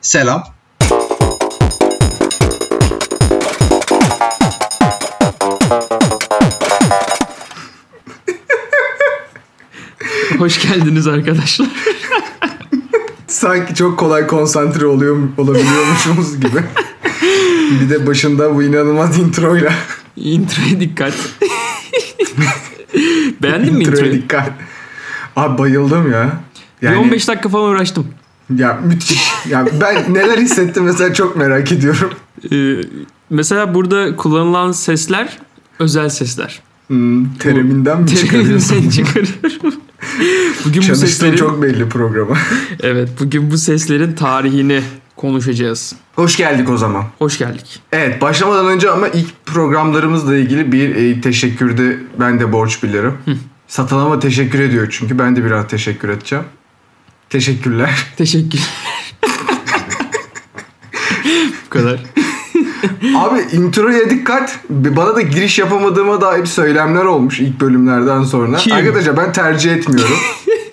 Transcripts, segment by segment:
Selam. Hoş geldiniz arkadaşlar. Sanki çok kolay konsantre oluyor olabiliyormuşumuz gibi. bir de başında bu inanılmaz introyla. Introya dikkat. Beğendin mi introyu? dikkat. Abi bayıldım ya. Bir Yani 15 dakika falan uğraştım. ya müthiş. Ya ben neler hissettim mesela çok merak ediyorum. Ee, mesela burada kullanılan sesler özel sesler. Hmm, teriminden mi çıkarıyorsun? Çıkarıyorum. bugün bu Çalıştığın seslerin çok belli programa. evet bugün bu seslerin tarihini konuşacağız. Hoş geldik o zaman. Hoş geldik. Evet başlamadan önce ama ilk programlarımızla ilgili bir e, teşekkürde ben de borç bilirim. Satılama teşekkür ediyor çünkü ben de biraz teşekkür edeceğim. Teşekkürler. Teşekkür. bu kadar. Abi introya dikkat. Bana da giriş yapamadığıma dair söylemler olmuş ilk bölümlerden sonra. Kim? Arkadaşlar ben tercih etmiyorum.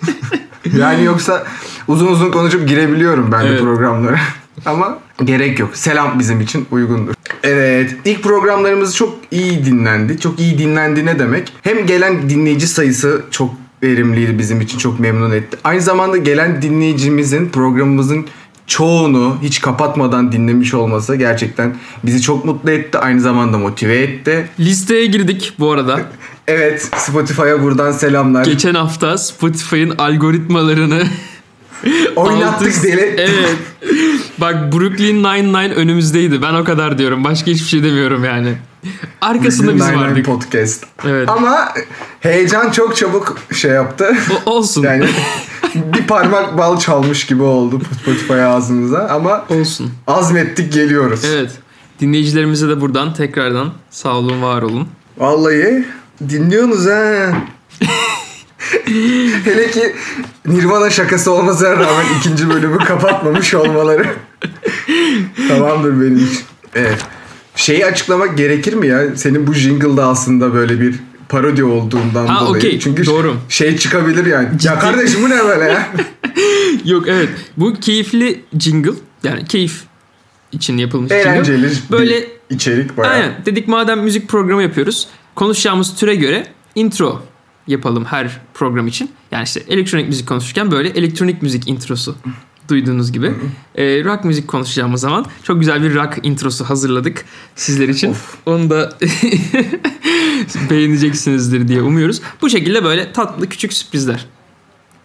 yani yoksa uzun uzun konuşup girebiliyorum ben de Evet. programlara. Ama gerek yok. Selam bizim için uygundur. Evet. ilk programlarımız çok iyi dinlendi. Çok iyi dinlendi ne demek? Hem gelen dinleyici sayısı çok verimliydi bizim için. Çok memnun etti. Aynı zamanda gelen dinleyicimizin programımızın çoğunu hiç kapatmadan dinlemiş olması gerçekten bizi çok mutlu etti. Aynı zamanda motive etti. Listeye girdik bu arada. Evet Spotify'a buradan selamlar. Geçen hafta Spotify'ın algoritmalarını Oynattık deli. Evet. Bak Brooklyn Nine-Nine önümüzdeydi. Ben o kadar diyorum. Başka hiçbir şey demiyorum yani. Arkasında biz Nine Nine vardık. Podcast. Evet. Ama heyecan çok çabuk şey yaptı. O- olsun. Yani bir parmak bal çalmış gibi oldu Spotify ağzımıza ama olsun. azmettik geliyoruz. Evet. Dinleyicilerimize de buradan tekrardan sağ olun, var olun. Vallahi dinliyorsunuz ha. Hele ki Nirvana şakası olmasına rağmen ikinci bölümü kapatmamış olmaları. Tamamdır benim için. Evet. Şeyi açıklamak gerekir mi ya? Senin bu jingle'da aslında böyle bir parodi olduğundan Ha, dolayı. okey. Çünkü Doğru. şey çıkabilir yani. Ciddi. Ya kardeşim bu ne böyle ya? Yok evet. Bu keyifli jingle. Yani keyif için yapılmış jingle. Eğlenceli Böyle bir içerik bayağı. Aynen. Dedik madem müzik programı yapıyoruz. Konuşacağımız türe göre intro yapalım her program için. Yani işte elektronik müzik konuşurken böyle elektronik müzik introsu duyduğunuz gibi. Ee, rock müzik konuşacağımız zaman çok güzel bir rock introsu hazırladık sizler için. Onu da beğeneceksinizdir diye umuyoruz. Bu şekilde böyle tatlı küçük sürprizler.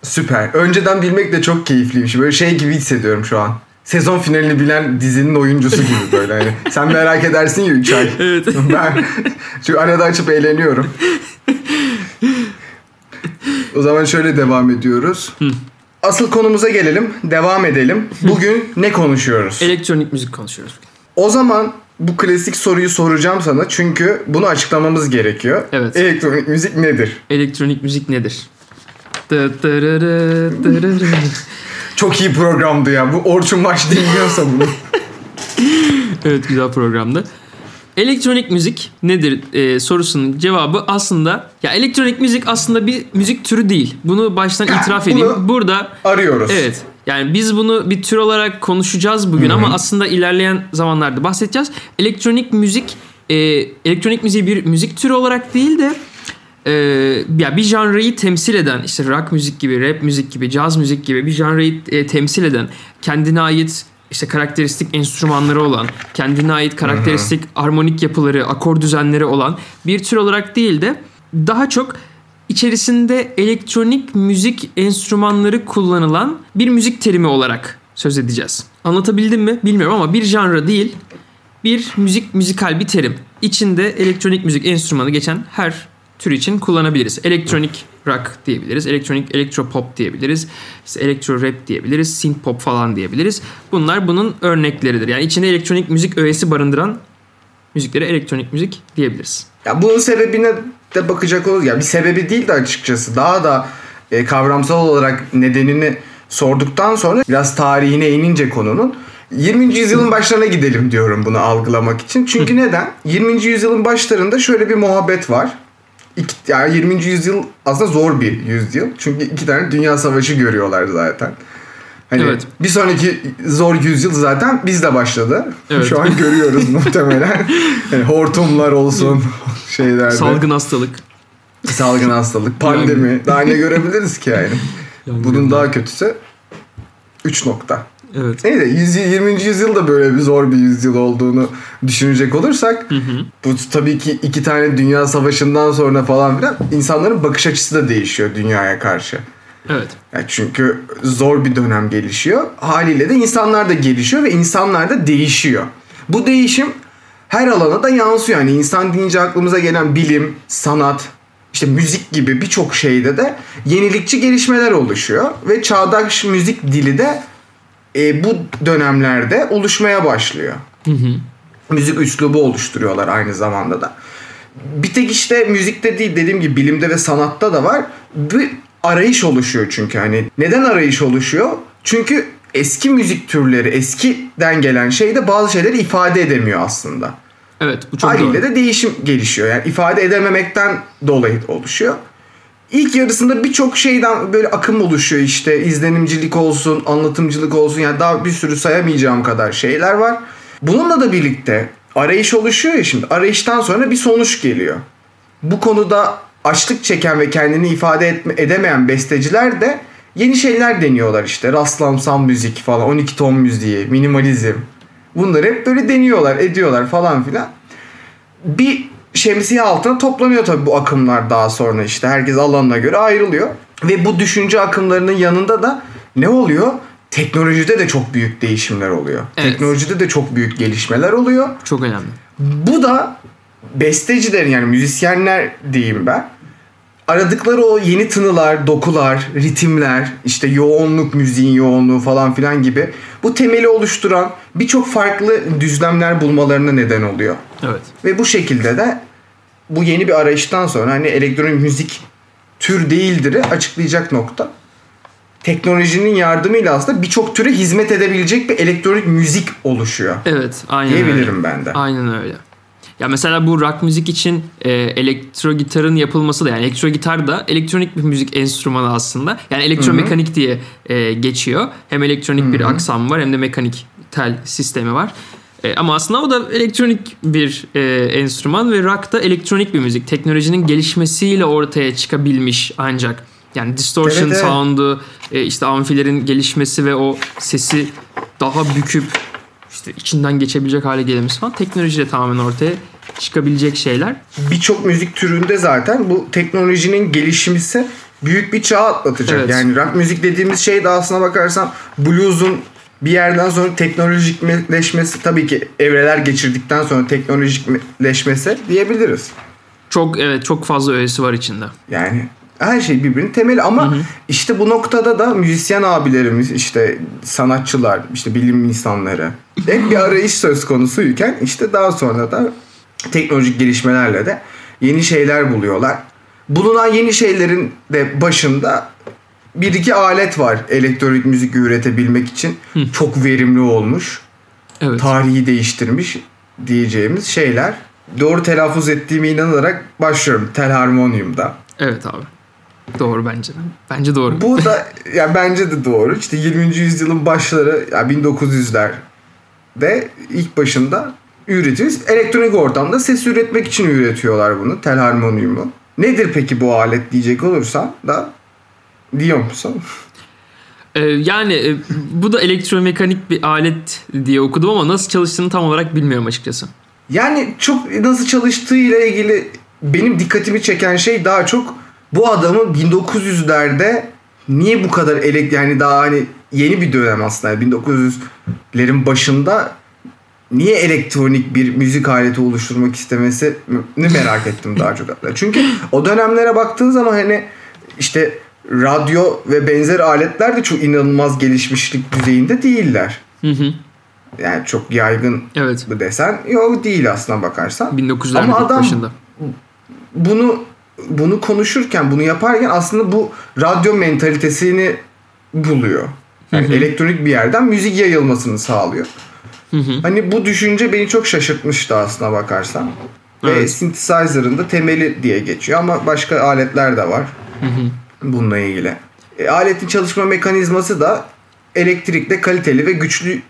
Süper. Önceden bilmek de çok keyifliymiş. Böyle şey gibi hissediyorum şu an. Sezon finalini bilen dizinin oyuncusu gibi böyle. Hani sen merak edersin ya 3 ay. Evet. Ben şu arada açıp eğleniyorum. O zaman şöyle devam ediyoruz. Asıl konumuza gelelim. Devam edelim. Bugün ne konuşuyoruz? Elektronik müzik konuşuyoruz. O zaman bu klasik soruyu soracağım sana. Çünkü bunu açıklamamız gerekiyor. Evet. Elektronik müzik nedir? Elektronik müzik nedir? Çok iyi programdı ya. Bu Orçun Baş dinliyorsa bunu. Evet güzel programdı. Elektronik müzik nedir e, sorusunun cevabı aslında ya elektronik müzik aslında bir müzik türü değil. Bunu baştan itiraf bunu- edeyim. Burada Arıyoruz. evet yani biz bunu bir tür olarak konuşacağız bugün ama aslında ilerleyen zamanlarda bahsedeceğiz. Elektronik müzik e, elektronik müziği bir müzik türü olarak değil de e, ya bir janrayı temsil eden işte rock müzik gibi, rap müzik gibi, caz müzik gibi bir janrayı e, temsil eden kendine ait işte karakteristik enstrümanları olan, kendine ait karakteristik armonik yapıları, akor düzenleri olan bir tür olarak değil de daha çok içerisinde elektronik müzik enstrümanları kullanılan bir müzik terimi olarak söz edeceğiz. Anlatabildim mi bilmiyorum ama bir janra değil, bir müzik müzikal bir terim. İçinde elektronik müzik enstrümanı geçen her tür için kullanabiliriz. Elektronik rock diyebiliriz, elektronik elektropop diyebiliriz, işte elektro rap diyebiliriz, synth pop falan diyebiliriz. Bunlar bunun örnekleridir. Yani içinde elektronik müzik öğesi barındıran müziklere elektronik müzik diyebiliriz. Ya bunun sebebine de bakacak olur. Ya bir sebebi değil de açıkçası. Daha da e, kavramsal olarak nedenini sorduktan sonra biraz tarihine inince konunun 20. yüzyılın başlarına gidelim diyorum bunu algılamak için. Çünkü neden? 20. yüzyılın başlarında şöyle bir muhabbet var. İki, yani 20. yüzyıl aslında zor bir yüzyıl. Çünkü iki tane dünya savaşı görüyorlar zaten. Hani Evet. bir sonraki zor yüzyıl zaten bizde başladı. Evet. Şu an görüyoruz muhtemelen. Yani hortumlar olsun şeylerde. Salgın hastalık. Salgın hastalık, pandemi. Daha ne görebiliriz ki yani? Bunun daha kötüsü 3 nokta. Evet. Neyse 100 20. yüzyılda böyle bir zor bir yüzyıl olduğunu düşünecek olursak bu tabii ki iki tane dünya savaşından sonra falan filan insanların bakış açısı da değişiyor dünyaya karşı. Evet. Yani çünkü zor bir dönem gelişiyor. Haliyle de insanlar da gelişiyor ve insanlar da değişiyor. Bu değişim her alana da yansıyor. Yani insan deyince aklımıza gelen bilim, sanat, işte müzik gibi birçok şeyde de yenilikçi gelişmeler oluşuyor. Ve çağdaş müzik dili de e, bu dönemlerde oluşmaya başlıyor. Müzik üslubu oluşturuyorlar aynı zamanda da. Bir tek işte müzikte değil dediğim gibi bilimde ve sanatta da var. Bir arayış oluşuyor çünkü hani. Neden arayış oluşuyor? Çünkü eski müzik türleri eskiden gelen şeyde bazı şeyleri ifade edemiyor aslında. Evet bu çok Haliyle doğru. de değişim gelişiyor. Yani ifade edememekten dolayı oluşuyor. İlk yarısında birçok şeyden böyle akım oluşuyor işte. izlenimcilik olsun, anlatımcılık olsun. Yani daha bir sürü sayamayacağım kadar şeyler var. Bununla da birlikte arayış oluşuyor ya şimdi. Arayıştan sonra bir sonuç geliyor. Bu konuda açlık çeken ve kendini ifade etme, edemeyen besteciler de yeni şeyler deniyorlar işte. Rastlamsal müzik falan, 12 ton müziği, minimalizm. Bunları hep böyle deniyorlar, ediyorlar falan filan. Bir şemsiye altına toplanıyor tabii bu akımlar daha sonra işte. Herkes alanına göre ayrılıyor. Ve bu düşünce akımlarının yanında da ne oluyor? Teknolojide de çok büyük değişimler oluyor. Evet. Teknolojide de çok büyük gelişmeler oluyor. Çok önemli. Bu da bestecilerin yani müzisyenler diyeyim ben. Aradıkları o yeni tınılar, dokular, ritimler, işte yoğunluk, müziğin yoğunluğu falan filan gibi bu temeli oluşturan birçok farklı düzlemler bulmalarına neden oluyor. Evet. Ve bu şekilde de bu yeni bir arayıştan sonra hani elektronik müzik tür değildir'i açıklayacak nokta. Teknolojinin yardımıyla aslında birçok türe hizmet edebilecek bir elektronik müzik oluşuyor. Evet. Aynen Diyebilirim öyle. ben de. Aynen öyle. Ya mesela bu rock müzik için e, elektro gitarın yapılması da yani elektro gitar da elektronik bir müzik enstrümanı aslında. Yani elektromekanik diye e, geçiyor. Hem elektronik bir aksam var hem de mekanik tel sistemi var. E, ama aslında o da elektronik bir e, enstrüman ve rock da elektronik bir müzik. Teknolojinin gelişmesiyle ortaya çıkabilmiş ancak. Yani distortion Evet, evet. sound'u, e, işte amfilerin gelişmesi ve o sesi daha büküp işte içinden geçebilecek hale gelmesi falan teknolojiyle tamamen ortaya çıkabilecek şeyler. birçok müzik türünde zaten bu teknolojinin gelişmesi büyük bir çağ atlatacak. Evet. Yani rock müzik dediğimiz şey de aslına bakarsan blues'un bir yerden sonra teknolojikleşmesi tabii ki evreler geçirdikten sonra teknolojikleşmesi diyebiliriz. Çok evet çok fazla öğesi var içinde. Yani her şey birbirinin temeli ama işte bu noktada da müzisyen abilerimiz işte sanatçılar işte bilim insanları hep bir arayış söz konusuyken işte daha sonra da teknolojik gelişmelerle de yeni şeyler buluyorlar. Bulunan yeni şeylerin de başında bir iki alet var elektronik müzik üretebilmek için. Çok verimli olmuş. Evet. Tarihi değiştirmiş diyeceğimiz şeyler. Doğru telaffuz ettiğime inanarak başlıyorum. Telharmonium'da. evet abi. Doğru bence. Bence doğru. Bu da ya bence de doğru. İşte 20. yüzyılın başları ya 1900'lerde ilk başında üretiyoruz. Elektronik ortamda ses üretmek için üretiyorlar bunu. Telharmonium'u. Nedir peki bu alet diyecek olursan da diyor musun? Ee, yani e, bu da elektromekanik bir alet diye okudum ama nasıl çalıştığını tam olarak bilmiyorum açıkçası. Yani çok nasıl çalıştığıyla ilgili benim dikkatimi çeken şey daha çok bu adamın 1900'lerde niye bu kadar elek yani daha hani yeni bir dönem aslında 1900'lerin başında niye elektronik bir müzik aleti oluşturmak istemesini merak ettim daha çok. Çünkü o dönemlere baktığın zaman hani işte radyo ve benzer aletler de çok inanılmaz gelişmişlik düzeyinde değiller. Hı hı. Yani çok yaygın Evet. bu desen yok değil aslına bakarsan. 1900'lerin Ama adam başında. bunu bunu konuşurken bunu yaparken aslında bu radyo mentalitesini buluyor. Yani elektronik bir yerden müzik yayılmasını sağlıyor. Hani bu düşünce beni çok şaşırtmıştı aslına bakarsan. Ve Evet. synthesizer'ın da temeli diye geçiyor ama başka aletler de var. Bununla ilgili. E, aletin çalışma mekanizması da elektrikle kaliteli ve güçlü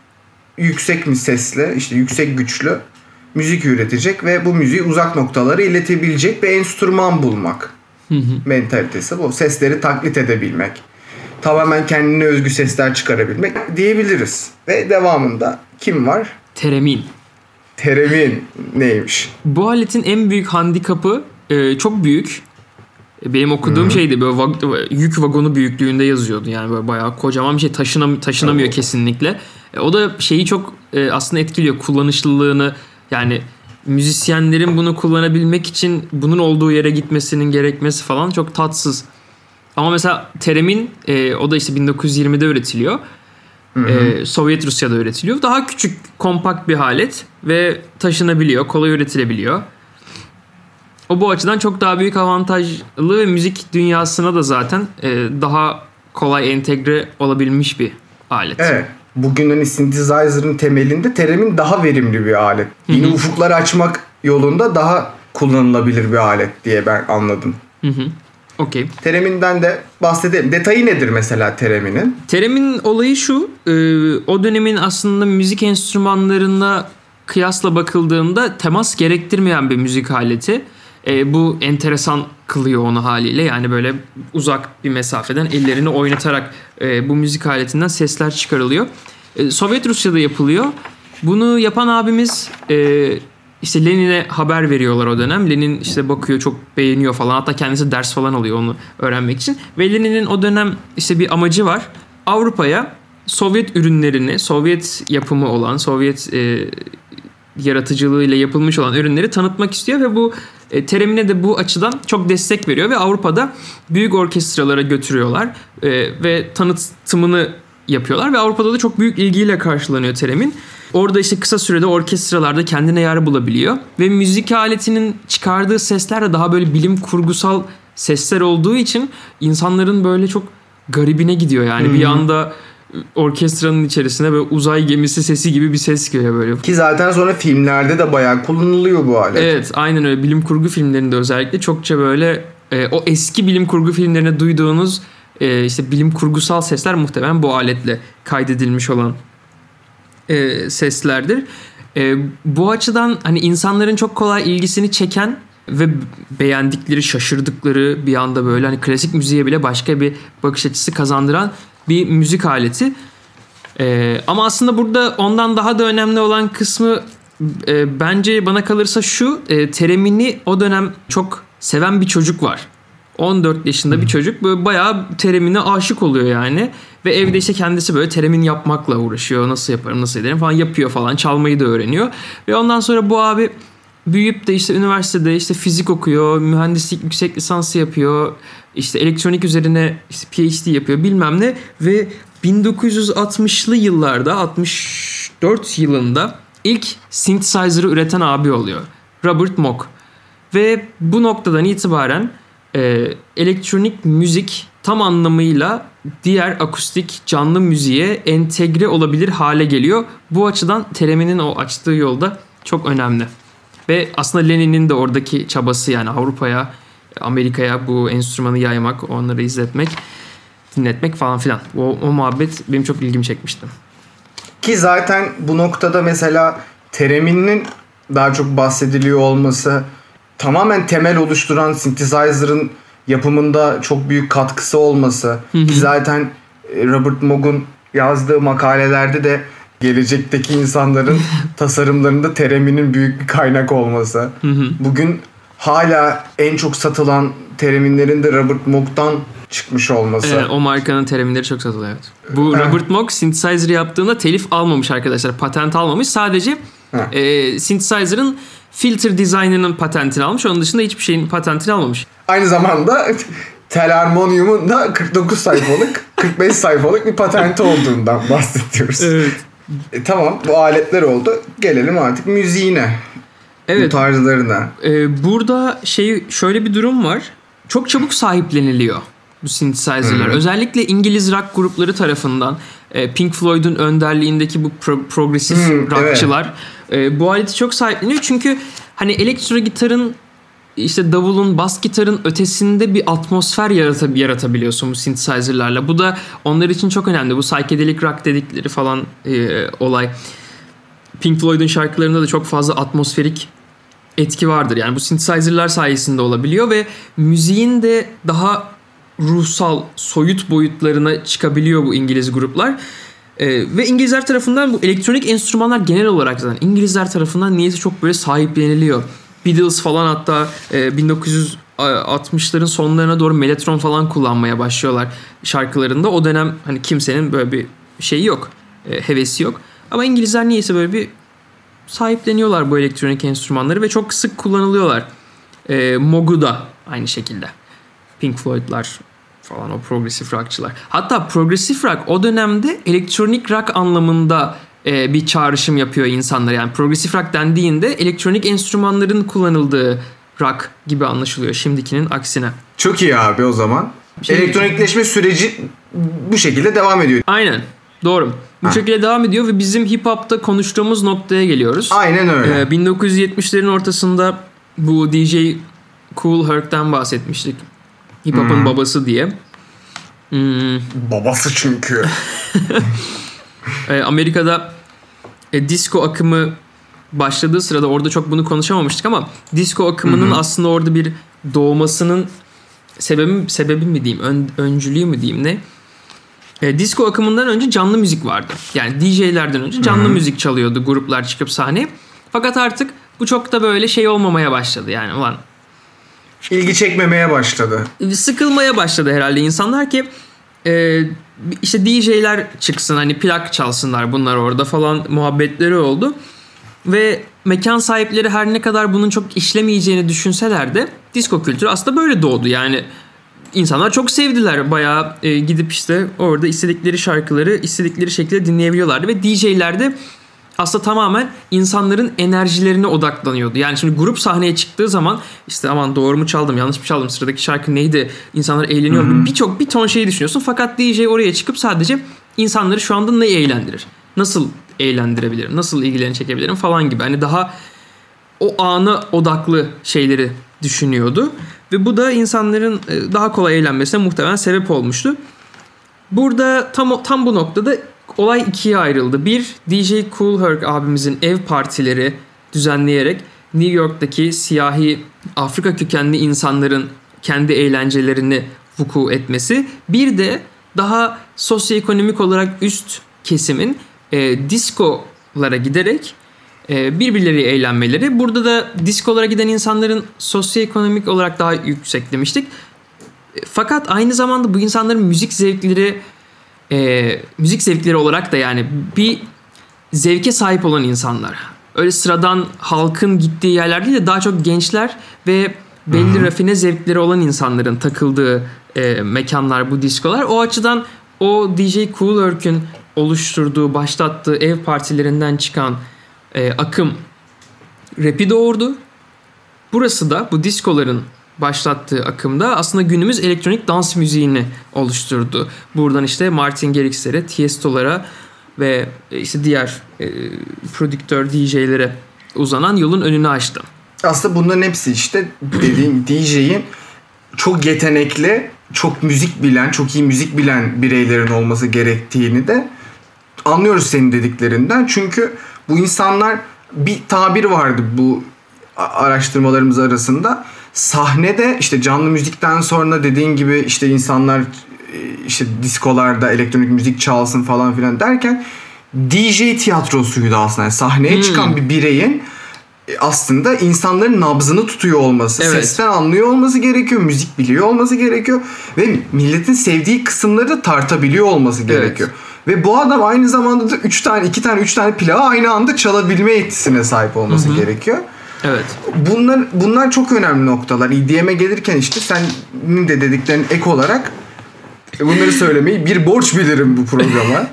yüksek mi sesle işte yüksek güçlü müzik üretecek ve bu müziği uzak noktalara iletebilecek bir enstrüman bulmak. Mentalitesi bu. Sesleri taklit edebilmek. Tamamen kendine özgü sesler çıkarabilmek diyebiliriz. Ve devamında kim var? Teremin. Teremin neymiş? Bu aletin en büyük handikapı e, çok büyük. E, Benim okuduğum şeydi böyle vag- yük vagonu büyüklüğünde yazıyordu. Yani böyle bayağı kocaman bir şey taşınam taşınamıyor kesinlikle. E, o da şeyi çok e, aslında etkiliyor kullanışlılığını. Yani müzisyenlerin bunu kullanabilmek için bunun olduğu yere gitmesinin gerekmesi falan çok tatsız. Ama mesela Teremin e, o da işte 1920'de üretiliyor. E, Sovyet Rusya'da üretiliyor. Daha küçük, kompakt bir alet ve taşınabiliyor, kolay üretilebiliyor. O bu açıdan çok daha büyük avantajlı ve müzik dünyasına da zaten e, daha kolay entegre olabilmiş bir alet. Evet. Bugün hani synthesizer'ın temelinde teremin daha verimli bir alet. Yeni ufuklar açmak yolunda daha kullanılabilir bir alet diye ben anladım. Hı hı. Okey. Tereminden de bahsedelim. Detayı nedir mesela tereminin? Teremin olayı şu, e, o dönemin aslında müzik enstrümanlarına kıyasla bakıldığında temas gerektirmeyen bir müzik aleti. E, bu enteresan kılıyor onu haliyle. Yani böyle uzak bir mesafeden ellerini oynatarak e, bu müzik aletinden sesler çıkarılıyor. E, Sovyet Rusya'da yapılıyor. Bunu yapan abimiz e, işte Lenin'e haber veriyorlar o dönem. Lenin işte bakıyor çok beğeniyor falan. Hatta kendisi ders falan alıyor onu öğrenmek için. Ve Lenin'in o dönem işte bir amacı var. Avrupa'ya Sovyet ürünlerini, Sovyet yapımı olan, Sovyet e, yaratıcılığıyla yapılmış olan ürünleri tanıtmak istiyor ve bu e, terimine de bu açıdan çok destek veriyor ve Avrupa'da büyük orkestralara götürüyorlar e, ve tanıtımını yapıyorlar ve Avrupa'da da çok büyük ilgiyle karşılanıyor Terem'in. Orada işte kısa sürede orkestralarda kendine yer bulabiliyor ve müzik aletinin çıkardığı sesler de daha böyle bilim kurgusal sesler olduğu için insanların böyle çok garibine gidiyor yani bir anda orkestranın içerisine böyle uzay gemisi sesi gibi bir ses geliyor böyle. Ki zaten sonra filmlerde de bayağı kullanılıyor bu alet. Evet aynen öyle bilim kurgu filmlerinde özellikle çokça böyle e, o eski bilim kurgu filmlerine duyduğunuz e, işte bilim kurgusal sesler muhtemelen bu aletle kaydedilmiş olan e, seslerdir. E, bu açıdan hani insanların çok kolay ilgisini çeken ve beğendikleri, şaşırdıkları bir anda böyle hani klasik müziğe bile başka bir bakış açısı kazandıran bir müzik aleti. E, ama aslında burada ondan daha da önemli olan kısmı e, bence bana kalırsa şu e, teremini o dönem çok seven bir çocuk var. 14 yaşında bir çocuk böyle bayağı terimine aşık oluyor yani. Ve evde işte kendisi böyle teremin yapmakla uğraşıyor. Nasıl yaparım nasıl ederim falan yapıyor falan. Çalmayı da öğreniyor. Ve ondan sonra bu abi büyüyüp de işte üniversitede işte fizik okuyor. Mühendislik yüksek lisansı yapıyor. işte elektronik üzerine işte PhD yapıyor bilmem ne. Ve 1960'lı yıllarda 64 yılında ilk synthesizer'ı üreten abi oluyor. Robert Moog. Ve bu noktadan itibaren e, elektronik müzik tam anlamıyla diğer akustik canlı müziğe entegre olabilir hale geliyor. Bu açıdan Teremi'nin o açtığı yolda çok önemli. Ve aslında Lenin'in de oradaki çabası yani Avrupa'ya, Amerika'ya bu enstrümanı yaymak, onları izletmek, dinletmek falan filan. O, o muhabbet benim çok ilgimi çekmişti. Ki zaten bu noktada mesela Teremin'in daha çok bahsediliyor olması tamamen temel oluşturan synthesizer'ın yapımında çok büyük katkısı olması ki zaten e, Robert Moog'un yazdığı makalelerde de gelecekteki insanların tasarımlarında teriminin büyük bir kaynak olması. Bugün hala en çok satılan terimlerin de Robert Moog'dan çıkmış olması. Evet, o markanın terimleri çok satılıyor. Evet. Bu Robert Moog synthesizer yaptığında telif almamış arkadaşlar. Patent almamış. Sadece e, synthesizer'ın filter dizaynının patentini almış. Onun dışında hiçbir şeyin patentini almamış. Aynı zamanda Telharmonium'un da 49 sayfalık 45 sayfalık bir patenti olduğundan bahsediyoruz. Evet. E, tamam bu aletler oldu. Gelelim artık müziğine. Evet. Bu tarzlarına. Ee, burada şey şöyle bir durum var. Çok çabuk sahipleniliyor bu synthesizer'lar. Özellikle İngiliz rock grupları tarafından e, Pink Floyd'un önderliğindeki bu pro- progresif Hmm, rockçılar e, bu aleti çok sahipleniyor. Çünkü hani elektro gitarın işte davulun, bas gitarın ötesinde bir atmosfer yaratab- yaratabiliyorsun bu synthesizer'larla. Bu da onlar için çok önemli. Bu psychedelic rock dedikleri falan e, olay. Pink Floyd'un şarkılarında da çok fazla atmosferik etki vardır. Yani bu synthesizer'lar sayesinde olabiliyor ve müziğin de daha ruhsal, soyut boyutlarına çıkabiliyor bu İngiliz gruplar. Ee, ve İngilizler tarafından bu elektronik enstrümanlar genel olarak zaten İngilizler tarafından niyeyse çok böyle sahipleniliyor. Beatles falan hatta e, 1960'ların sonlarına doğru Mellotron falan kullanmaya başlıyorlar şarkılarında. O dönem hani kimsenin böyle bir şeyi yok, e, hevesi yok. Ama İngilizler niyeyse böyle bir sahipleniyorlar bu elektronik enstrümanları ve çok sık kullanılıyorlar. E, Moog'u da aynı şekilde. Pink Floyd'lar falan o progresif rockçılar. Hatta progresif rock o dönemde elektronik rock anlamında e, bir çağrışım yapıyor insanlar. Yani progresif rock dendiğinde elektronik enstrümanların kullanıldığı rock gibi anlaşılıyor şimdikinin aksine. Çok iyi abi o zaman. Şey- Elektronikleşme süreci bu şekilde devam ediyor. Aynen. Doğru. Bu Ha. şekilde devam ediyor ve bizim hip hop'ta konuştuğumuz noktaya geliyoruz. Aynen öyle. Ee, 1970'lerin ortasında bu DJ Cool Herc'ten bahsetmiştik. Hip hop'un babası diye. Hmm, Babası çünkü. e, Amerika'da e, disco akımı başladığı sırada orada çok bunu konuşamamıştık ama disco akımının aslında orada bir doğmasının sebebi sebebi mi diyeyim, ön, öncülüğü mü diyeyim ne? E, disco akımından önce canlı müzik vardı. Yani DJ'lerden önce canlı müzik çalıyordu gruplar çıkıp sahneye. Fakat artık bu çok da böyle şey olmamaya başladı yani ulan İlgi çekmemeye başladı. sıkılmaya başladı herhalde insanlar ki e, işte DJ'ler çıksın hani plak çalsınlar bunlar orada falan muhabbetleri oldu. Ve mekan sahipleri her ne kadar bunun çok işlemeyeceğini düşünseler de disco kültürü aslında böyle doğdu. Yani insanlar çok sevdiler. Bayağı e, gidip işte orada istedikleri şarkıları istedikleri şekilde dinleyebiliyorlardı. Ve DJ'ler de aslında tamamen insanların enerjilerine odaklanıyordu. Yani şimdi grup sahneye çıktığı zaman işte aman doğru mu çaldım yanlış mı çaldım sıradaki şarkı neydi insanlar eğleniyor mu birçok bir ton şeyi düşünüyorsun. Fakat DJ oraya çıkıp sadece insanları şu anda ne eğlendirir? Nasıl eğlendirebilirim? Nasıl ilgilerini çekebilirim falan gibi. Hani daha o ana odaklı şeyleri düşünüyordu. Ve bu da insanların e, daha kolay eğlenmesine muhtemelen sebep olmuştu. Burada tam tam bu noktada olay ikiye ayrıldı. Bir, DJ Cool Herc abimizin ev partileri düzenleyerek New York'taki siyahi Afrika kökenli insanların kendi eğlencelerini vuku etmesi. Bir de daha sosyoekonomik olarak üst kesimin e, diskolara giderek e, birbirleri eğlenmeleri. Burada da diskolara giden insanların sosyoekonomik olarak daha yüksek demiştik. E, Fakat aynı zamanda bu insanların müzik zevkleri e, müzik zevkleri olarak da yani bir zevke sahip olan insanlar. Öyle sıradan halkın gittiği yerler değil de daha çok gençler ve belli rafine zevkleri olan insanların takıldığı e, mekanlar bu diskolar. O açıdan o DJ Cool Herc'ün oluşturduğu, başlattığı ev partilerinden çıkan e, akım rap'i doğurdu. Burası da bu diskoların başlattığı akımda aslında günümüz elektronik dans müziğini oluşturdu. Buradan işte Martin Garrix'lere, Tiesto'lara ve e, işte diğer e, prodüktör DJ'lere uzanan yolun önünü açtı. Aslında bunların hepsi işte dediğim DJ'in çok yetenekli, çok müzik bilen, çok iyi müzik bilen bireylerin olması gerektiğini de anlıyoruz senin dediklerinden. Çünkü bu insanlar bir tabir vardı bu araştırmalarımız arasında. Sahnede işte canlı müzikten sonra dediğin gibi işte insanlar e, işte diskolarda elektronik müzik çalsın falan filan derken DJ tiyatrosuydu aslında. Yani sahneye çıkan bir bireyin e, aslında insanların nabzını tutuyor olması, Evet. sesten anlıyor olması gerekiyor, müzik biliyor olması gerekiyor ve milletin sevdiği kısımları da tartabiliyor olması gerekiyor. Ve bu adam aynı zamanda da 3 tane, 2 tane, 3 tane plağı aynı anda çalabilme yetisine sahip olması gerekiyor. Evet. Bunlar bunlar çok önemli noktalar. EDM'e gelirken işte senin de dediklerin ek olarak bunları söylemeyi bir borç bilirim bu programa.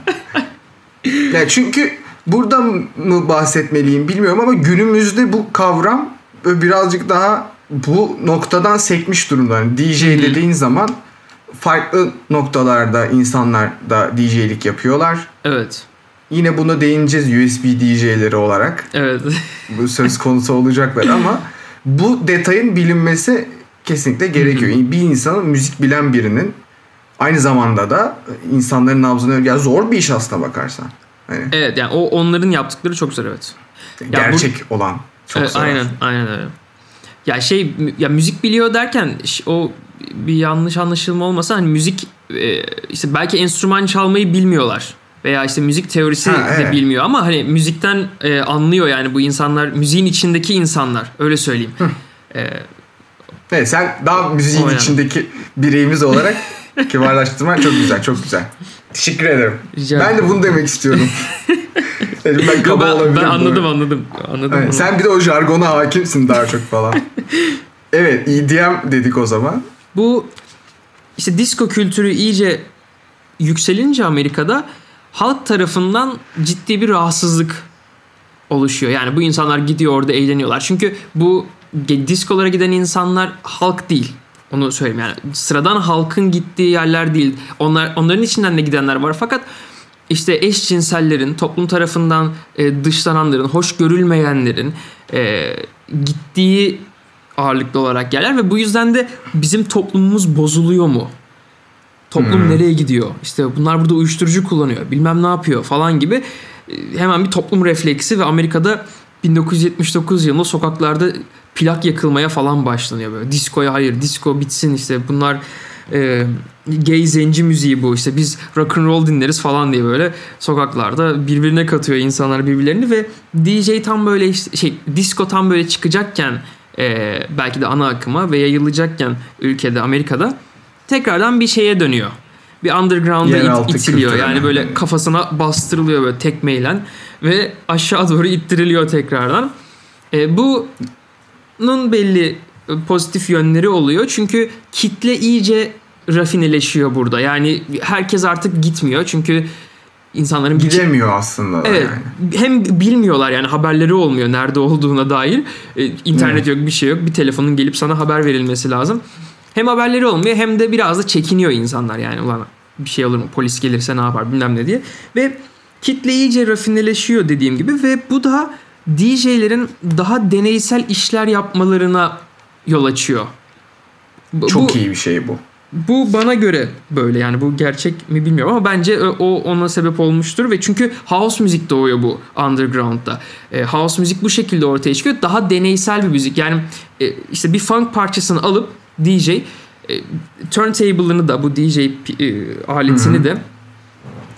ya çünkü burada mı bahsetmeliyim bilmiyorum ama günümüzde bu kavram böyle birazcık daha bu noktadan sekmiş durumda. Yani DJ dediğin zaman farklı noktalarda insanlar da DJ'lik yapıyorlar. Evet. Yine buna değineceğiz USB DJ'leri olarak Evet. bu söz konusu olacaklar ama bu detayın bilinmesi kesinlikle gerekiyor. Bir insanın müzik bilen birinin aynı zamanda da insanların nabzını ya zor bir iş aslına bakarsan. Hani Evet yani o onların yaptıkları çok zor evet. gerçek olan çok Evet, zor. aynen aynen öyle. Ya şey ya müzik biliyor derken o bir yanlış anlaşılma olmasa hani müzik e, işte belki enstrüman çalmayı bilmiyorlar veya işte müzik teorisi Ha, de evet. bilmiyor ama hani müzikten e, anlıyor yani bu insanlar müziğin içindeki insanlar öyle söyleyeyim. E, Evet, sen daha müziğin O yani. içindeki bireyimiz olarak kibarlaştırman çok güzel, çok güzel. Teşekkür ederim. Rica ben de bunu demek istiyorum. Dedim ben yo, kaba ben, ben anladım bu. anladım anladım. Evet, sen bir de o jargona hakimsin daha çok falan. evet, EDM dedik o zaman. Bu işte disco kültürü iyice yükselince Amerika'da halk tarafından ciddi bir rahatsızlık oluşuyor. Yani bu insanlar gidiyor orada eğleniyorlar. Çünkü bu diskolara giden insanlar halk değil. Onu söyleyeyim yani sıradan halkın gittiği yerler değil. Onlar onların içinden de gidenler var fakat işte eşcinsellerin, toplum tarafından e, dışlananların, hoş görülmeyenlerin e, gittiği ağırlıklı olarak yerler ve bu yüzden de bizim toplumumuz bozuluyor mu? Toplum Hmm. nereye gidiyor? İşte bunlar burada uyuşturucu kullanıyor, bilmem ne yapıyor falan gibi e, hemen bir toplum refleksi ve Amerika'da 1979 yılında sokaklarda plak yakılmaya falan başlanıyor böyle. Diskoya hayır, disko bitsin işte bunlar e, gay zenci müziği bu işte biz rock and roll dinleriz falan diye böyle sokaklarda birbirine katıyor insanlar birbirlerini ve DJ tam böyle işte şey disco tam böyle çıkacakken e, belki de ana akıma ve yayılacakken ülkede Amerika'da tekrardan bir şeye dönüyor. Bir underground'a it- itiliyor. kültürüne. Yani böyle kafasına bastırılıyor böyle tekmeyle ve aşağı doğru ittiriliyor tekrardan. E, bunun belli e, pozitif yönleri oluyor. Çünkü kitle iyice rafineleşiyor burada. Yani herkes artık gitmiyor. Çünkü insanların bir Gidemiyor aslında. da Evet. Yani. Hem bilmiyorlar yani haberleri olmuyor nerede olduğuna dair. E, internet yok bir şey yok. Bir telefonun gelip sana haber verilmesi lazım. Hem haberleri olmuyor hem de biraz da çekiniyor insanlar yani ulan bir şey olur mu polis gelirse ne yapar bilmem ne diye. Ve kitle iyice rafineleşiyor dediğim gibi ve bu da DJ'lerin daha deneysel işler yapmalarına yol açıyor. Çok bu- iyi bir şey bu. bu bana göre böyle yani bu gerçek mi bilmiyorum ama bence o o ona sebep olmuştur ve çünkü house müzik doğuyor bu underground'da. E, house müzik bu şekilde ortaya çıkıyor. Daha deneysel bir müzik. Yani e, işte bir funk parçasını alıp DJ e, turntable'ını da bu DJ e, aletini de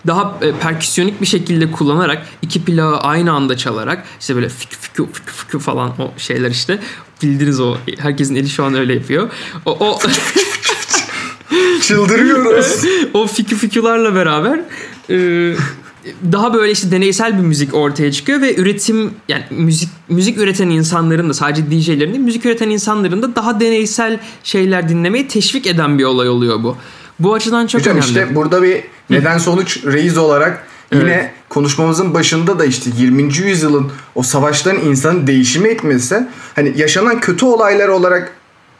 daha e, perküsyonik bir şekilde kullanarak iki plağı aynı anda çalarak işte böyle fik fikü fikü fikü falan o şeyler işte bildiniz o herkesin eli şu an öyle yapıyor. O, o Çıldırıyoruz. o fikü fikülarla beraber e, daha böyle işte deneysel bir müzik ortaya çıkıyor ve üretim yani müzik müzik üreten insanların da sadece DJ'lerin değil müzik üreten insanların da daha deneysel şeyler dinlemeyi teşvik eden bir olay oluyor bu. Bu açıdan çok Hocam önemli. işte burada bir neden sonuç reis olarak yine konuşmamızın başında da işte 20. yüzyılın o savaşların insanın değişimi etmesi hani yaşanan kötü olaylar olarak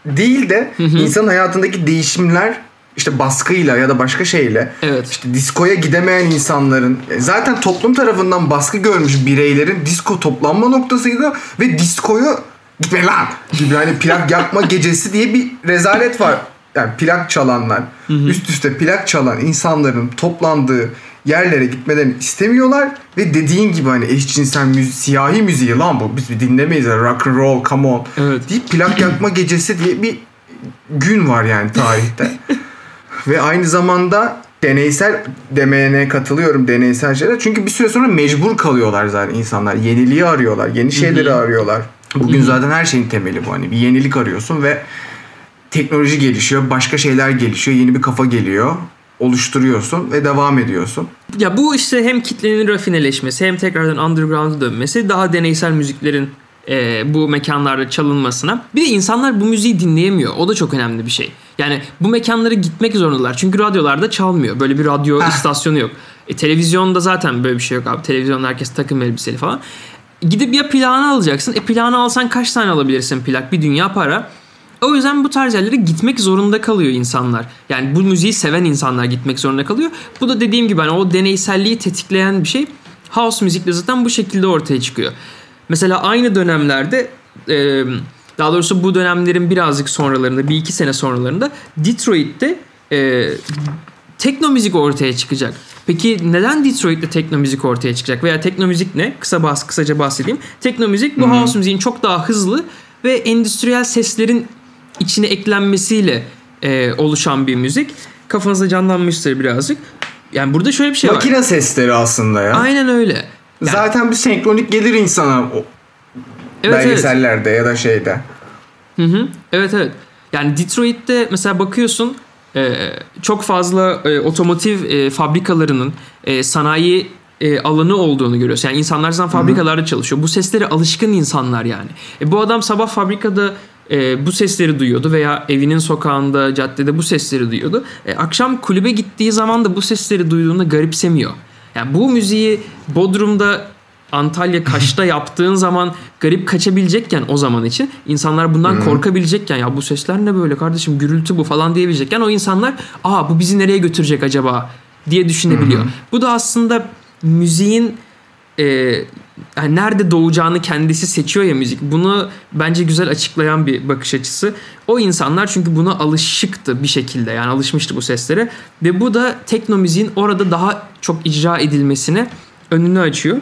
değil de insanın hayatındaki değişimler işte baskıyla ya da başka şeyle Evet. işte diskoya gidemeyen insanların e, zaten toplum tarafından baskı görmüş bireylerin disko toplanma noktasıydı ve diskoyu gitme lan gibi hani plak yakma gecesi diye bir rezalet var. Yani plak çalanlar, üst üste plak çalan insanların toplandığı yerlere gitmelerini istemiyorlar ve dediğin gibi hani eşcinsel müzi siyahi müziği lan bu biz bir dinlemeyiz ya, rock and roll come on Evet. deyip plak yakma gecesi diye bir gün var yani tarihte. Ve aynı zamanda deneysel demeyene katılıyorum deneysel şeyler. Çünkü bir süre sonra mecbur kalıyorlar zaten insanlar. Yeniliği arıyorlar. Yeni şeyleri arıyorlar. Bugün zaten her şeyin temeli bu. Hani bir yenilik arıyorsun ve teknoloji gelişiyor. Başka şeyler gelişiyor. Yeni bir kafa geliyor. Oluşturuyorsun ve devam ediyorsun. Ya bu işte hem kitlenin rafineleşmesi hem tekrardan underground'a dönmesi daha deneysel müziklerin e, bu mekanlarda çalınmasına. Bir de insanlar bu müziği dinleyemiyor. O da çok önemli bir şey. Yani bu mekanlara gitmek zorundalar. Çünkü radyolarda çalmıyor. Böyle bir radyo istasyonu yok. E, televizyonda zaten böyle bir şey yok abi. Televizyonda herkes takım elbiseli falan. Gidip ya plağını alacaksın. E plağını alsan kaç tane alabilirsin plak? Bir dünya para. O yüzden bu tarz yerlere gitmek zorunda kalıyor insanlar. Yani bu müziği seven insanlar gitmek zorunda kalıyor. Bu da dediğim gibi hani o deneyselliği tetikleyen bir şey. House müzik de zaten bu şekilde ortaya çıkıyor. Mesela aynı dönemlerde e, daha doğrusu bu dönemlerin birazcık sonralarında bir iki sene sonralarında Detroit'te e, tekno müzik ortaya çıkacak. Peki neden Detroit'te tekno müzik ortaya çıkacak? Veya tekno müzik ne? Kısa bahs kısaca bahsedeyim. Tekno müzik bu house müziğin çok daha hızlı ve endüstriyel seslerin içine eklenmesiyle e, oluşan bir müzik. Kafanızda canlanmıştır birazcık. Yani burada şöyle bir şey Makine var. sesleri aslında ya. Aynen öyle. Yani- Zaten bir senkronik gelir insana o Evet, evet. belgesellerde ya da şeyde. Hı hı. Evet evet. Yani Detroit'te mesela bakıyorsun e, çok fazla e, otomotiv e, fabrikalarının e, sanayi e, alanı olduğunu görüyorsun. Yani insanlar zaten fabrikalarda çalışıyor. Bu seslere alışkın insanlar yani. E, bu adam sabah fabrikada e, bu sesleri duyuyordu veya evinin sokağında, caddede bu sesleri duyuyordu. E, akşam kulübe gittiği zaman da bu sesleri duyduğunda garipsemiyor. Yani bu müziği Bodrum'da Antalya Kaş'ta yaptığın zaman garip kaçabilecekken o zaman için insanlar bundan korkabilecekken ya bu sesler ne böyle kardeşim gürültü bu falan diyebilecekken o insanlar aa bu bizi nereye götürecek acaba? diye düşünebiliyor. Bu da aslında müziğin e, yani nerede doğacağını kendisi seçiyor ya müzik. Bunu bence güzel açıklayan bir bakış açısı. O insanlar çünkü buna alışıktı bir şekilde yani alışmıştı bu seslere ve bu da tekno müziğin orada daha çok icra edilmesine önünü açıyor.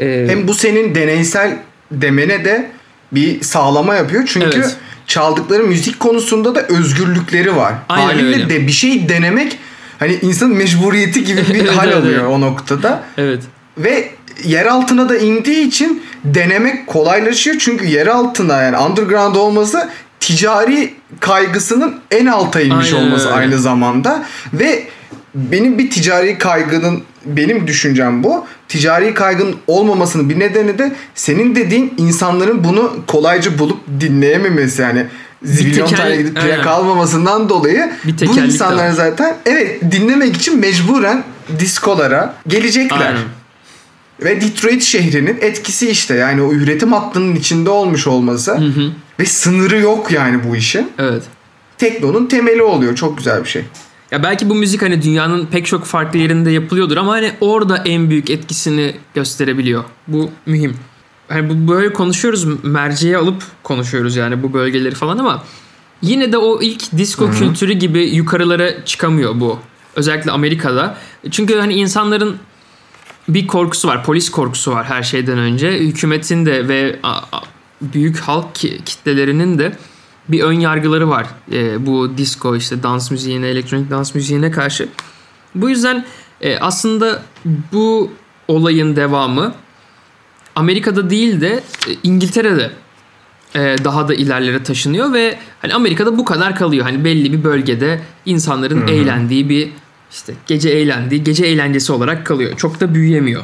Ee, Hem bu senin deneysel demene de bir sağlama yapıyor. Çünkü Evet. çaldıkları müzik konusunda da özgürlükleri var. Aynen Haliyle öyle. de bir şey denemek hani insanın mecburiyeti gibi bir hal alıyor o noktada. evet. Ve yer altına da indiği için denemek kolaylaşıyor. Çünkü yer altına yani underground olması ticari kaygısının en alta inmiş Aynen olması aynı zamanda. Ve benim bir ticari kaygının benim düşüncem bu. Ticari kaygının olmamasının bir nedeni de senin dediğin insanların bunu kolayca bulup dinleyememesi yani zibilyon tane gidip plak almamasından dolayı bu insanlar zaten evet dinlemek için mecburen diskolara gelecekler. Aynen. Ve Detroit şehrinin etkisi işte yani o üretim hattının içinde olmuş olması ve sınırı yok yani bu işin. Evet. Tekno'nun temeli oluyor. Çok güzel bir şey. Ya belki bu müzik hani dünyanın pek çok farklı yerinde yapılıyordur ama hani orada en büyük etkisini gösterebiliyor. Bu mühim. Hani bu böyle konuşuyoruz, merceğe alıp konuşuyoruz yani bu bölgeleri falan ama yine de o ilk disco kültürü gibi yukarılara çıkamıyor bu. Özellikle Amerika'da. Çünkü hani insanların bir korkusu var, polis korkusu var her şeyden önce. Hükümetin de ve büyük halk ki- kitlelerinin de bir ön yargıları var. Ee, bu disco işte dans müziğine, elektronik dans müziğine karşı. Bu yüzden e, aslında bu olayın devamı Amerika'da değil de e, İngiltere'de e, daha da ilerlere taşınıyor ve hani Amerika'da bu kadar kalıyor. Hani belli bir bölgede insanların eğlendiği bir işte gece eğlendiği, gece eğlencesi olarak kalıyor. Çok da büyüyemiyor.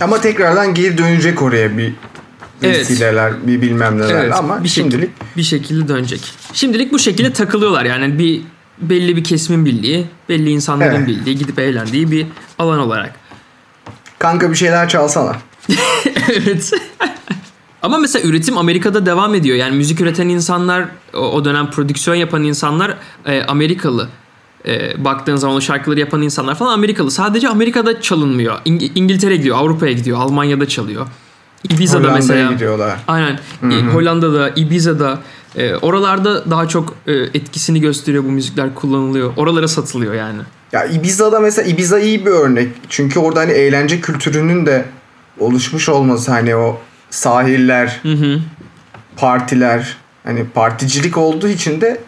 Ama tekrardan geri dönecek oraya bir Evet. vesileler, bir bilmem neler Evet, ama bir şimdilik bir şekilde dönecek. Şimdilik bu şekilde takılıyorlar yani bir belli bir kesimin bildiği, belli insanların Evet. bildiği, gidip eğlendiği bir alan olarak. kanka bir şeyler çalsana. evet. Ama mesela üretim Amerika'da devam ediyor. Yani müzik üreten insanlar, o, o dönem prodüksiyon yapan insanlar e, Amerikalı. E, baktığın zaman o şarkıları yapan insanlar falan Amerikalı. Sadece Amerika'da çalınmıyor. İng- İngiltere gidiyor, Avrupa'ya gidiyor, Almanya'da çalıyor. Ibiza'da Hollanda'ya mesela. gidiyorlar. Aynen. E, Hollanda'da, Ibiza'da e, oralarda daha çok e, etkisini gösteriyor bu müzikler kullanılıyor. Oralara satılıyor yani. Ya Ibiza'da mesela Ibiza iyi bir örnek. Çünkü orada hani eğlence kültürünün de oluşmuş olması hani o sahiller, Hı hı. partiler hani particilik olduğu için de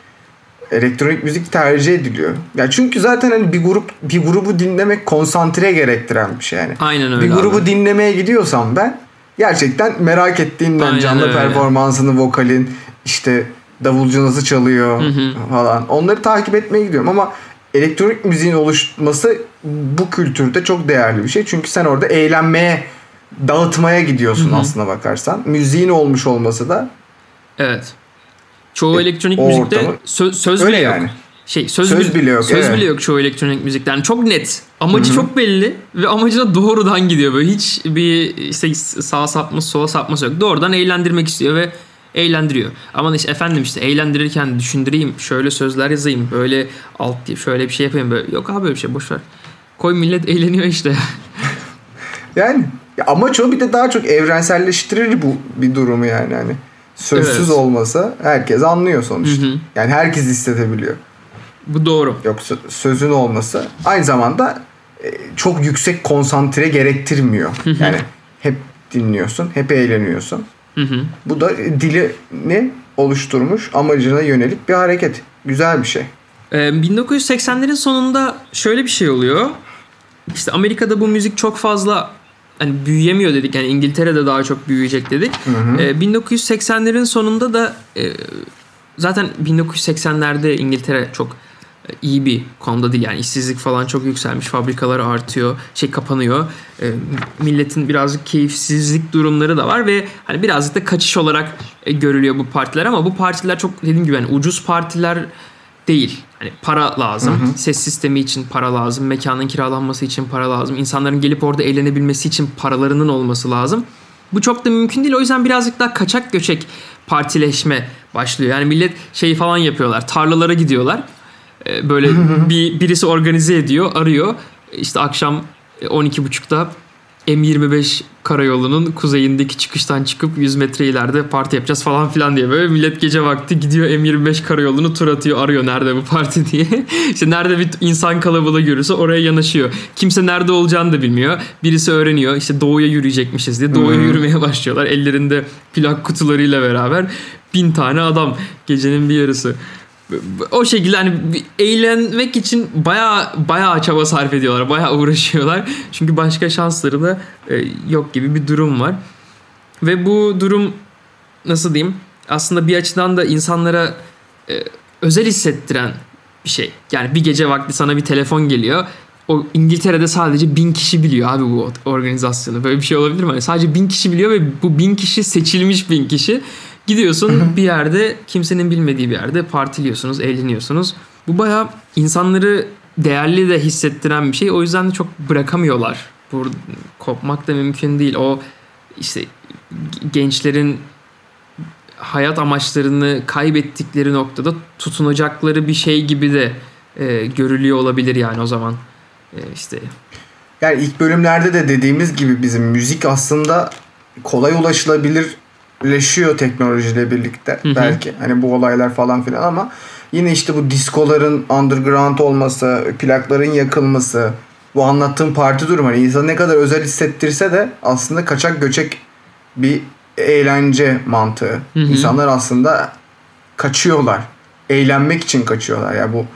elektronik müzik tercih ediliyor. Ya çünkü zaten hani bir grup bir grubu dinlemek konsantre gerektiren bir şey yani. Aynen öyle. bir grubu abi. dinlemeye gidiyorsam ben gerçekten merak ettiğimden Aynen canlı öyle. performansını, vokalin işte davulcu nasıl çalıyor falan. Onları takip etmeye gidiyorum ama elektronik müziğin oluşması bu kültürde çok değerli bir şey. Çünkü sen orada eğlenmeye, dağıtmaya gidiyorsun aslına bakarsan. Müziğin olmuş olması da Evet. Çoğu E, elektronik o müzikte ortamı- sö- söz Öyle bile yok. yani. Şey söz, Söz bile yok, Söz evet. bile yok çoğu elektronik müzikte. Yani çok net. Amacı çok belli ve amacına doğrudan gidiyor böyle. Hiç bir işte sağa sapması sola sapması yok. Doğrudan eğlendirmek istiyor ve eğlendiriyor. Ama işte efendim işte eğlendirirken düşündüreyim, şöyle sözler yazayım, böyle alt diye şöyle bir şey yapayım böyle. Yok abi böyle bir şey boş ver. Koy millet eğleniyor işte. Yani ya amaç o bir de daha çok evrenselleştirir bu bir durumu yani hani. Sözsüz Evet. olmasa herkes anlıyor sonuçta. Hı hı. Yani herkes hissedebiliyor. Bu doğru. Yoksa sözün olması aynı zamanda e, çok yüksek konsantre gerektirmiyor. Yani hep dinliyorsun, hep eğleniyorsun. Hı hı. Bu da dilini oluşturmuş amacına yönelik bir hareket. Güzel bir şey. Ee, 1980'lerin sonunda şöyle bir şey oluyor. İşte Amerika'da bu müzik çok fazla hani büyüyemiyor dedik. Yani İngiltere'de daha çok büyüyecek dedik. Ee, 1980'lerin sonunda da e, zaten 1980'lerde İngiltere çok e, iyi bir konuda değil. Yani işsizlik falan çok yükselmiş. Fabrikalar artıyor. Şey kapanıyor. E, milletin birazcık keyifsizlik durumları da var ve hani birazcık da kaçış olarak e, görülüyor bu partiler ama bu partiler çok dediğim gibi hani ucuz partiler değil. Hani para lazım. Ses sistemi için para lazım. Mekanın kiralanması için para lazım. İnsanların gelip orada eğlenebilmesi için paralarının olması lazım. Bu çok da mümkün değil. O yüzden birazcık daha kaçak göçek partileşme başlıyor. Yani millet şeyi falan yapıyorlar. Tarlalara gidiyorlar. Ee, Böyle bir birisi organize ediyor, arıyor. İşte akşam 12.30'da M25 karayolunun kuzeyindeki çıkıştan çıkıp 100 metre ileride parti yapacağız falan filan diye böyle millet gece vakti gidiyor M25 karayolunu tur atıyor arıyor nerede bu parti diye. işte nerede bir insan kalabalığı görürse oraya yanaşıyor. Kimse nerede olacağını da bilmiyor. Birisi öğreniyor işte doğuya yürüyecekmişiz diye doğuya yürümeye başlıyorlar. Ellerinde plak kutularıyla beraber bin tane adam gecenin bir yarısı. O şekilde hani eğlenmek için baya baya çaba sarf ediyorlar. Baya uğraşıyorlar. Çünkü başka şansları da e, yok gibi bir durum var. Ve bu durum nasıl diyeyim? Aslında bir açıdan da insanlara e, özel hissettiren bir şey. Yani bir gece vakti sana bir telefon geliyor. O İngiltere'de sadece bin kişi biliyor abi bu organizasyonu. Böyle bir şey olabilir mi? Hani sadece bin kişi biliyor ve bu bin kişi seçilmiş bin kişi. Gidiyorsun bir yerde kimsenin bilmediği bir yerde partiliyorsunuz, eğleniyorsunuz. Bu bayağı insanları değerli de hissettiren bir şey. O yüzden de çok bırakamıyorlar. Bu kopmak da mümkün değil. O işte gençlerin hayat amaçlarını kaybettikleri noktada tutunacakları bir şey gibi de e, görülüyor olabilir yani o zaman. E, işte Yani ilk bölümlerde de dediğimiz gibi bizim müzik aslında kolay ulaşılabilirleşiyor teknolojiyle birlikte Hı hı. belki. Hani bu olaylar falan filan ama yine işte bu diskoların underground olması, plakların yakılması, bu anlattığım parti durumu hani insanı ne kadar özel hissettirse de aslında kaçak göçek bir eğlence mantığı. Hı hı. İnsanlar aslında kaçıyorlar. Eğlenmek için kaçıyorlar. Ya bu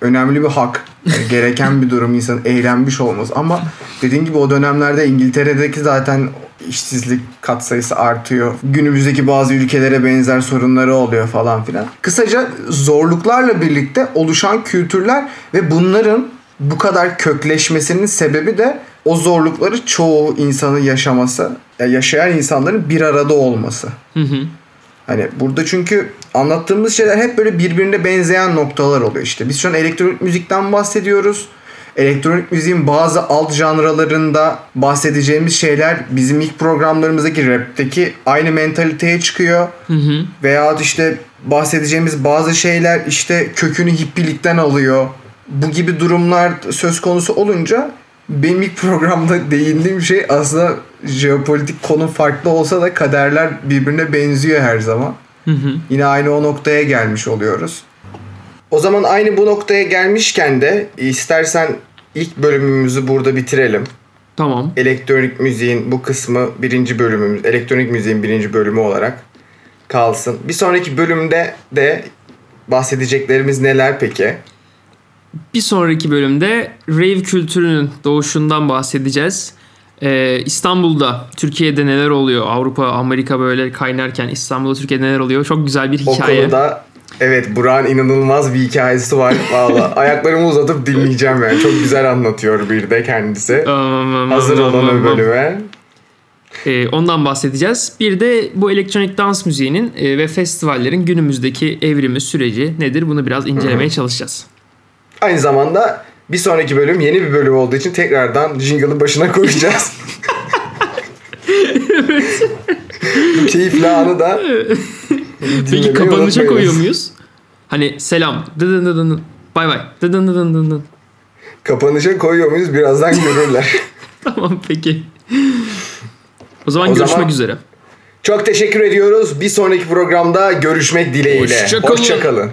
önemli bir hak. Yani gereken bir durum insanın eğlenmiş olması. Ama dediğin gibi o dönemlerde İngiltere'deki zaten işsizlik katsayısı artıyor. Günümüzdeki bazı ülkelere benzer sorunları oluyor falan filan. Kısaca zorluklarla birlikte oluşan kültürler ve bunların bu kadar kökleşmesinin sebebi de o zorlukları çoğu insanın yaşaması, ya yaşayan insanların bir arada olması. hı hı. Hani burada çünkü anlattığımız şeyler hep böyle birbirine benzeyen noktalar oluyor işte. Biz şu an elektronik müzikten bahsediyoruz. Elektronik müziğin bazı alt janralarında bahsedeceğimiz şeyler bizim ilk programlarımızdaki rapteki aynı mentaliteye çıkıyor. Hı hı. Veya işte bahsedeceğimiz bazı şeyler işte kökünü hippilikten alıyor. Bu gibi durumlar söz konusu olunca benim ilk programda değindiğim şey aslında jeopolitik konu farklı olsa da kaderler birbirine benziyor her zaman. Hı hı. Yine aynı o noktaya gelmiş oluyoruz. O zaman aynı bu noktaya gelmişken de istersen ilk bölümümüzü burada bitirelim. Tamam. Elektronik müziğin bu kısmı birinci bölümümüz, elektronik müziğin birinci bölümü olarak kalsın. Bir sonraki bölümde de bahsedeceklerimiz neler peki? Bir sonraki bölümde rave kültürünün doğuşundan bahsedeceğiz. Ee, İstanbul'da, Türkiye'de neler oluyor? Avrupa, Amerika böyle kaynarken İstanbul'da, Türkiye'de neler oluyor? Çok güzel bir O hikaye. konuda evet Burak'ın inanılmaz bir hikayesi var. Valla ayaklarımı uzatıp dinleyeceğim yani. Çok güzel anlatıyor bir de kendisi. Hazır aman, olun o aman. bölüme. Ee, ondan bahsedeceğiz. Bir de bu elektronik dans müziğinin e, ve festivallerin günümüzdeki evrimi, süreci nedir? Bunu biraz incelemeye çalışacağız. Aynı zamanda bir sonraki bölüm yeni bir bölüm olduğu için tekrardan jingle'ın başına koyacağız. Bu keyifli anı da dinlemeyi kapanışa koyuyor muyuz? Hani selam, dıdın dıdın bay bay, dıdın dıdın dıdın. Kapanışa koyuyor muyuz birazdan görürler. Tamam peki. O zaman O görüşmek zaman- üzere. Çok teşekkür ediyoruz. Bir sonraki programda görüşmek dileğiyle. Hoşça kalın. Hoşça kalın.